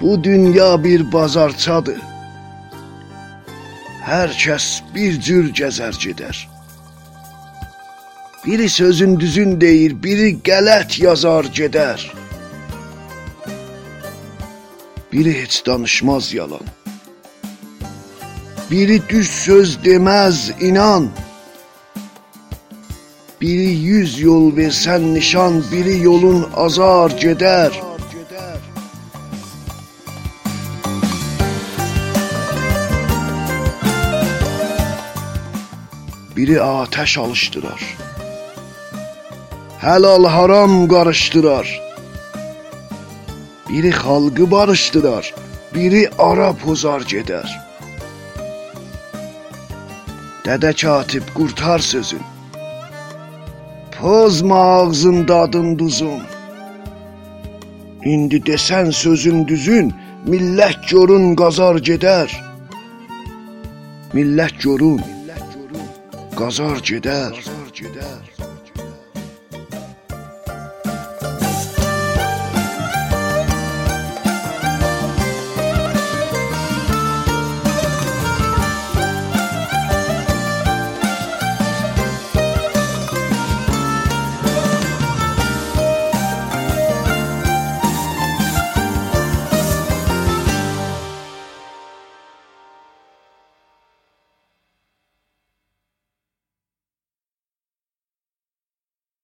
Bu dünya bir bazarçadır. Hər kəs bir cür gəzər gedər. Biri sözün düzün deyir, biri qələt yazar gedər. Biri heç danışmaz yalan. Biri düz söz deməz, inan. Biri yüz yol versən nişan, biri yolun azar gedər. Biri ateş alıştırar. Helal haram karıştırar. Biri halkı barıştırar. Biri ara pozar gedər. Dədə katib qurtar sözün. Pozma ağzın dadın duzun. İndi desən sözün düzün, millət görün qazar gedər. Millət görün, qazar gedər. Qazar gedər.